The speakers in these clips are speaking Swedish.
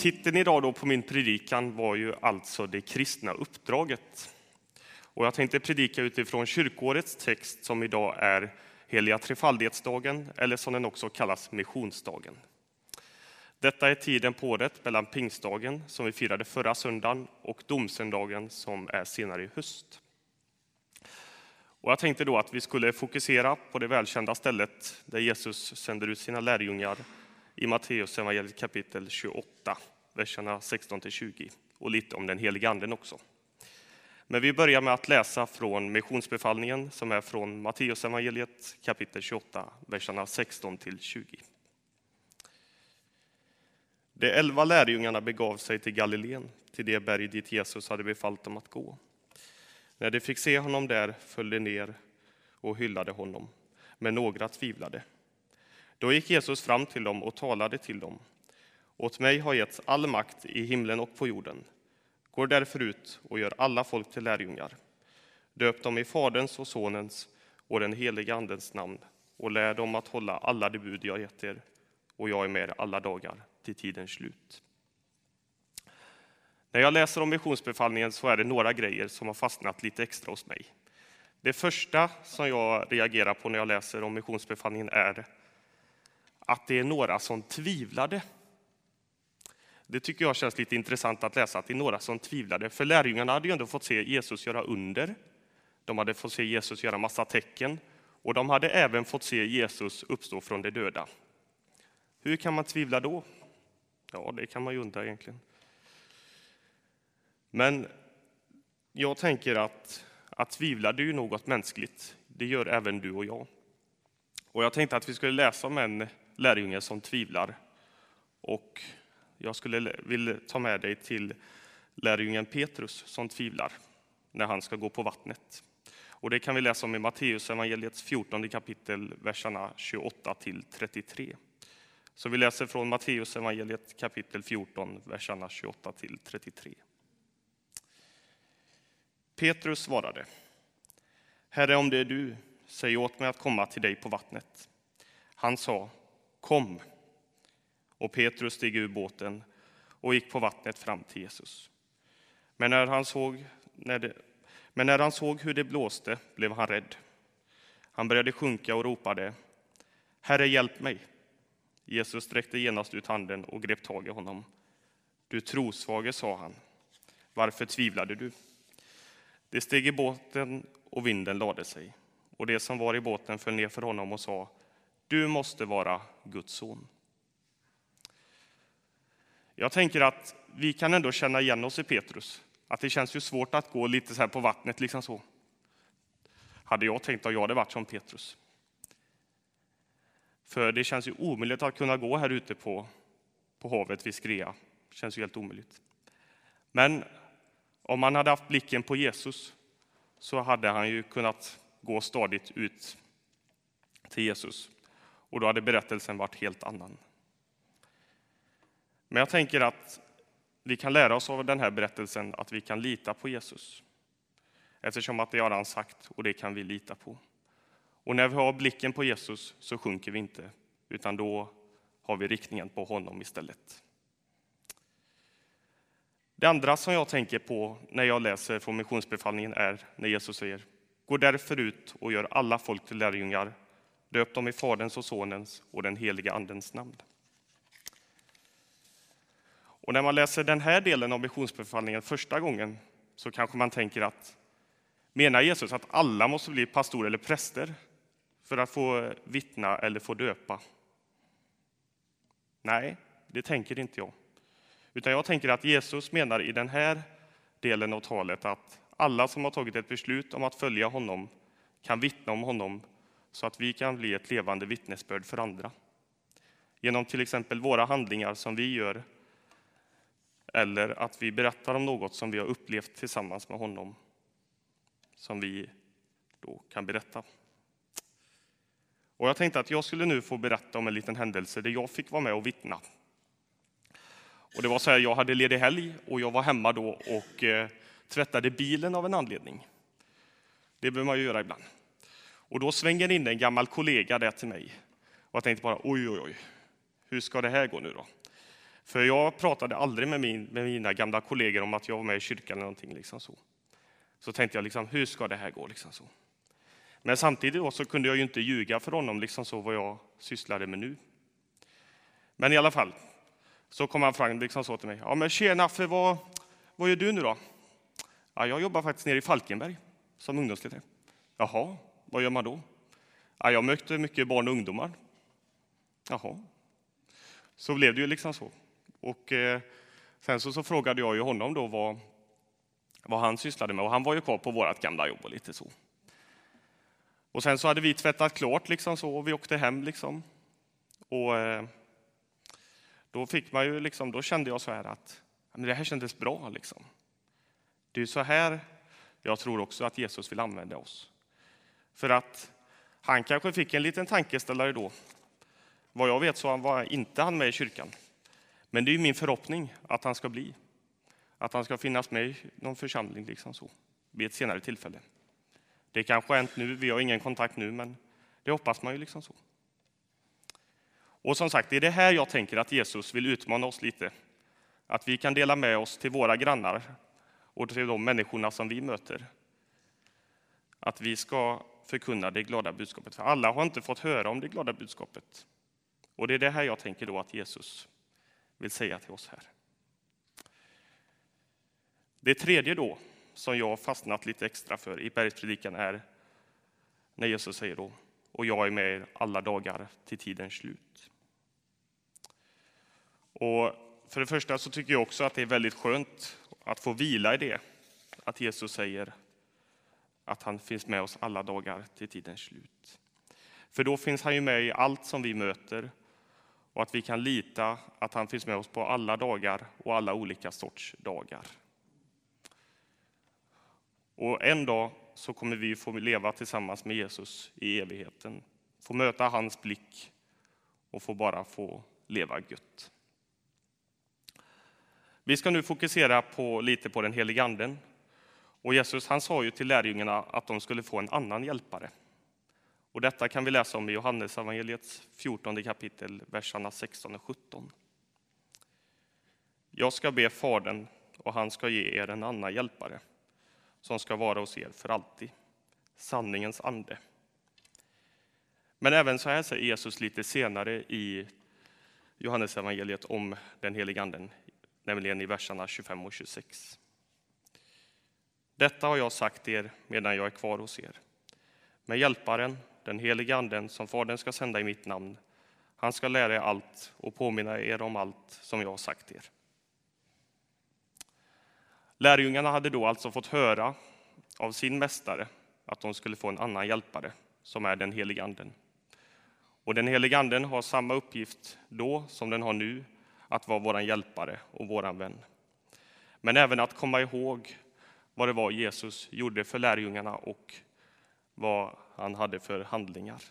Titeln idag då på min predikan var ju alltså det kristna uppdraget. Och jag tänkte predika utifrån kyrkårets text som idag är heliga trefaldighetsdagen eller som den också kallas missionsdagen. Detta är tiden på året mellan pingstdagen som vi firade förra söndagen och domsöndagen som är senare i höst. Och jag tänkte då att vi skulle fokusera på det välkända stället där Jesus sänder ut sina lärjungar i Matteus evangeliet kapitel 28, verserna 16-20 och lite om den helige anden också. Men vi börjar med att läsa från missionsbefallningen som är från Matteus evangeliet kapitel 28, verserna 16-20. De elva lärjungarna begav sig till Galileen, till det berg dit Jesus hade befallt dem att gå. När de fick se honom där föll de ner och hyllade honom, men några tvivlade. Då gick Jesus fram till dem och talade till dem. Åt mig har getts all makt i himlen och på jorden. Går därför ut och gör alla folk till lärjungar. Döp dem i Faderns och Sonens och den helige Andens namn och lär dem att hålla alla de bud jag gett er, och jag är med er alla dagar till tidens slut. När jag läser om missionsbefallningen så är det några grejer som har fastnat lite extra hos mig. Det första som jag reagerar på när jag läser om missionsbefallningen är att det är några som tvivlade. Det tycker jag känns lite intressant att läsa, att det är några som tvivlade. För lärjungarna hade ju ändå fått se Jesus göra under. De hade fått se Jesus göra massa tecken och de hade även fått se Jesus uppstå från de döda. Hur kan man tvivla då? Ja, det kan man ju undra egentligen. Men jag tänker att, att tvivla det är ju något mänskligt. Det gör även du och jag. Och jag tänkte att vi skulle läsa om en lärjunge som tvivlar. Och jag skulle vilja ta med dig till lärjungen Petrus som tvivlar när han ska gå på vattnet. Och det kan vi läsa om i Matteus evangeliets 14 kapitel, verserna 28 till 33. Så vi läser från Matteus evangeliet kapitel 14, verserna 28 till 33. Petrus svarade. Herre, om det är du, säg åt mig att komma till dig på vattnet. Han sa, kom. Och Petrus steg ur båten och gick på vattnet fram till Jesus. Men när han såg, när det, men när han såg hur det blåste blev han rädd. Han började sjunka och ropade, Herre, hjälp mig. Jesus sträckte genast ut handen och grep tag i honom. Du trosvage, sa han, varför tvivlade du? Det steg i båten och vinden lade sig, och det som var i båten föll ner för honom och sa, du måste vara Guds son. Jag tänker att vi kan ändå känna igen oss i Petrus, att det känns ju svårt att gå lite så här på vattnet, liksom så. Hade jag tänkt att jag hade varit som Petrus. För det känns ju omöjligt att kunna gå här ute på, på havet vid Skrea. Det känns ju helt omöjligt. Men om man hade haft blicken på Jesus så hade han ju kunnat gå stadigt ut till Jesus. Och då hade berättelsen varit helt annan. Men jag tänker att vi kan lära oss av den här berättelsen att vi kan lita på Jesus. Eftersom att det har han sagt och det kan vi lita på. Och när vi har blicken på Jesus så sjunker vi inte, utan då har vi riktningen på honom istället. Det andra som jag tänker på när jag läser från missionsbefallningen är när Jesus säger Gå därför ut och gör alla folk till lärjungar, döp dem i Faderns och Sonens och den heliga Andens namn. Och när man läser den här delen av missionsbefallningen första gången så kanske man tänker att menar Jesus att alla måste bli pastorer eller präster för att få vittna eller få döpa? Nej, det tänker inte jag. Utan jag tänker att Jesus menar i den här delen av talet att alla som har tagit ett beslut om att följa honom kan vittna om honom så att vi kan bli ett levande vittnesbörd för andra. Genom till exempel våra handlingar som vi gör eller att vi berättar om något som vi har upplevt tillsammans med honom som vi då kan berätta. Och jag tänkte att jag skulle nu få berätta om en liten händelse där jag fick vara med och vittna och det var så här, jag hade ledig helg och jag var hemma då och eh, tvättade bilen av en anledning. Det behöver man ju göra ibland. Och då svänger in en gammal kollega där till mig. Och jag tänkte bara oj, oj, oj, hur ska det här gå nu då? För jag pratade aldrig med, min, med mina gamla kollegor om att jag var med i kyrkan eller någonting. Liksom så. så tänkte jag, liksom, hur ska det här gå? Liksom så. Men samtidigt då så kunde jag ju inte ljuga för honom liksom så vad jag sysslade med nu. Men i alla fall, så kom han fram liksom så till mig. Ja, men tjena, för vad, vad gör du nu då? Ja, jag jobbar faktiskt nere i Falkenberg som ungdomsledare. Jaha, vad gör man då? Ja, jag mötte mycket barn och ungdomar. Jaha. Så blev det ju liksom så. Och eh, sen så, så frågade jag ju honom då vad, vad han sysslade med och han var ju kvar på vårt gamla jobb och lite så. Och sen så hade vi tvättat klart liksom så och vi åkte hem liksom. Och eh, då fick man ju liksom, då kände jag så här att men det här kändes bra liksom. Det är så här jag tror också att Jesus vill använda oss. För att han kanske fick en liten tankeställare då. Vad jag vet så var inte han med i kyrkan. Men det är min förhoppning att han ska bli. Att han ska finnas med i någon församling liksom så, vid ett senare tillfälle. Det kanske har hänt nu, vi har ingen kontakt nu, men det hoppas man ju liksom så. Och som sagt, det är det här jag tänker att Jesus vill utmana oss lite. Att vi kan dela med oss till våra grannar och till de människorna som vi möter. Att vi ska förkunna det glada budskapet. För alla har inte fått höra om det glada budskapet. Och det är det här jag tänker då att Jesus vill säga till oss här. Det tredje då, som jag fastnat lite extra för i bergspredikan är när Jesus säger då, och jag är med er alla dagar till tidens slut. Och för det första så tycker jag också att det är väldigt skönt att få vila i det, att Jesus säger att han finns med oss alla dagar till tidens slut. För då finns han ju med i allt som vi möter och att vi kan lita att han finns med oss på alla dagar och alla olika sorts dagar. Och en dag så kommer vi få leva tillsammans med Jesus i evigheten, få möta hans blick och få bara få leva gött. Vi ska nu fokusera på, lite på den helige Anden. Och Jesus han sa ju till lärjungarna att de skulle få en annan hjälpare. Och detta kan vi läsa om i Johannesevangeliets 14 kapitel, verserna 16 och 17. Jag ska be Fadern, och han ska ge er en annan hjälpare, som ska vara hos er för alltid, sanningens ande. Men även så här säger Jesus lite senare i Johannesevangeliet om den helige Anden, nämligen i verserna 25 och 26. Detta har jag sagt er medan jag är kvar hos er. Med hjälparen, den helige Anden, som Fadern ska sända i mitt namn, han ska lära er allt och påminna er om allt som jag har sagt er. Lärjungarna hade då alltså fått höra av sin mästare att de skulle få en annan hjälpare, som är den helige Anden. Och den helige Anden har samma uppgift då som den har nu, att vara vår hjälpare och vår vän. Men även att komma ihåg vad det var Jesus gjorde för lärjungarna och vad han hade för handlingar.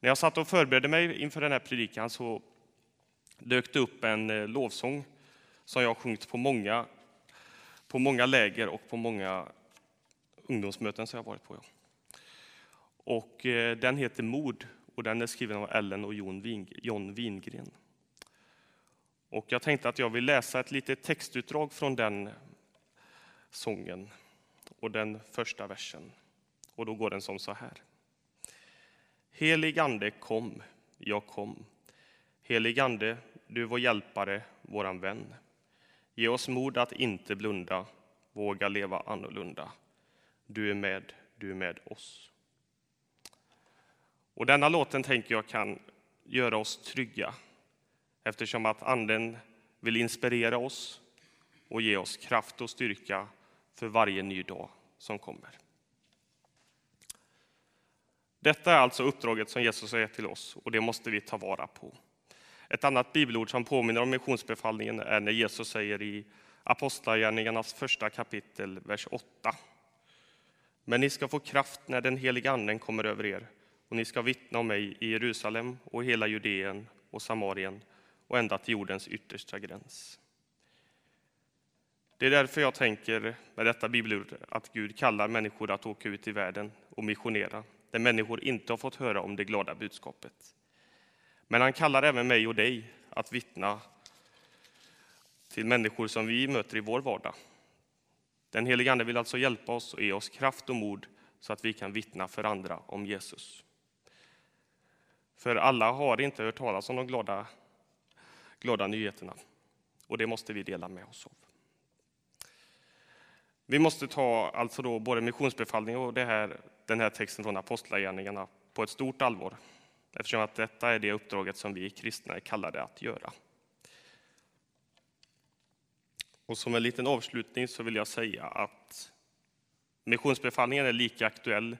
När jag satt och förberedde mig inför den här predikan så dök det upp en eh, lovsång som jag sjungit på många, på många läger och på många ungdomsmöten som jag varit på. Och eh, den heter Mod och den är skriven av Ellen och John Wingren. Och jag tänkte att jag vill läsa ett litet textutdrag från den sången och den första versen. Och då går den som så här. Helig ande kom, jag kom. Helig ande, du vår hjälpare, våran vän. Ge oss mod att inte blunda, våga leva annorlunda. Du är med, du är med oss. Och denna låten tänker jag kan göra oss trygga eftersom att Anden vill inspirera oss och ge oss kraft och styrka för varje ny dag som kommer. Detta är alltså uppdraget som Jesus har gett till oss och det måste vi ta vara på. Ett annat bibelord som påminner om missionsbefallningen är när Jesus säger i Apostlagärningarnas första kapitel, vers 8. Men ni ska få kraft när den heliga Anden kommer över er och ni ska vittna om mig i Jerusalem och hela Judeen och Samarien och ända till jordens yttersta gräns. Det är därför jag tänker med detta bibelord att Gud kallar människor att åka ut i världen och missionera, där människor inte har fått höra om det glada budskapet. Men han kallar även mig och dig att vittna till människor som vi möter i vår vardag. Den helige Ande vill alltså hjälpa oss och ge oss kraft och mod så att vi kan vittna för andra om Jesus. För alla har inte hört talas om de glada, glada nyheterna och det måste vi dela med oss av. Vi måste ta alltså då både missionsbefallning och det här, den här texten från Apostlagärningarna på ett stort allvar eftersom att detta är det uppdraget som vi kristna är kallade att göra. Och som en liten avslutning så vill jag säga att missionsbefallningen är lika aktuell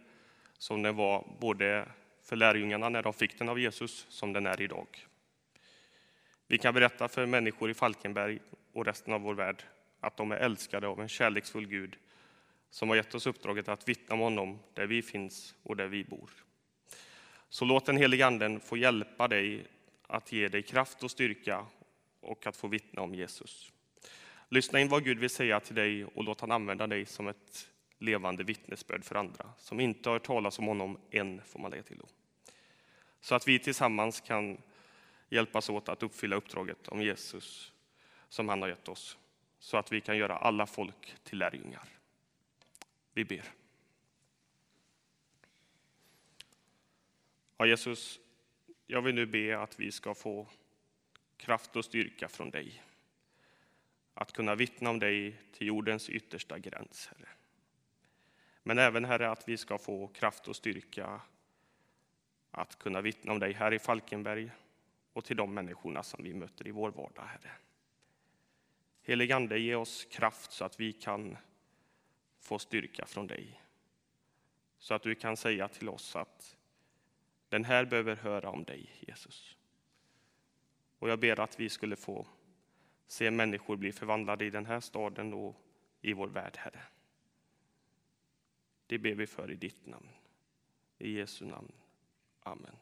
som den var både för lärjungarna när de fick den av Jesus som den är idag. Vi kan berätta för människor i Falkenberg och resten av vår värld att de är älskade av en kärleksfull Gud som har gett oss uppdraget att vittna om honom där vi finns och där vi bor. Så låt den helige Anden få hjälpa dig att ge dig kraft och styrka och att få vittna om Jesus. Lyssna in vad Gud vill säga till dig och låt han använda dig som ett levande vittnesbörd för andra som inte har hört talas om honom än, får man lägga till då. Så att vi tillsammans kan hjälpas åt att uppfylla uppdraget om Jesus som han har gett oss, så att vi kan göra alla folk till lärjungar. Vi ber. Ja, Jesus, jag vill nu be att vi ska få kraft och styrka från dig. Att kunna vittna om dig till jordens yttersta gräns, Herre. Men även, Herre, att vi ska få kraft och styrka att kunna vittna om dig här i Falkenberg och till de människorna som vi möter i vår vardag, Herre. Heligande, ge oss kraft så att vi kan få styrka från dig. Så att du kan säga till oss att den här behöver höra om dig, Jesus. Och jag ber att vi skulle få se människor bli förvandlade i den här staden och i vår värld, Herre. Det ber vi för i ditt namn. I Jesu namn. Amen.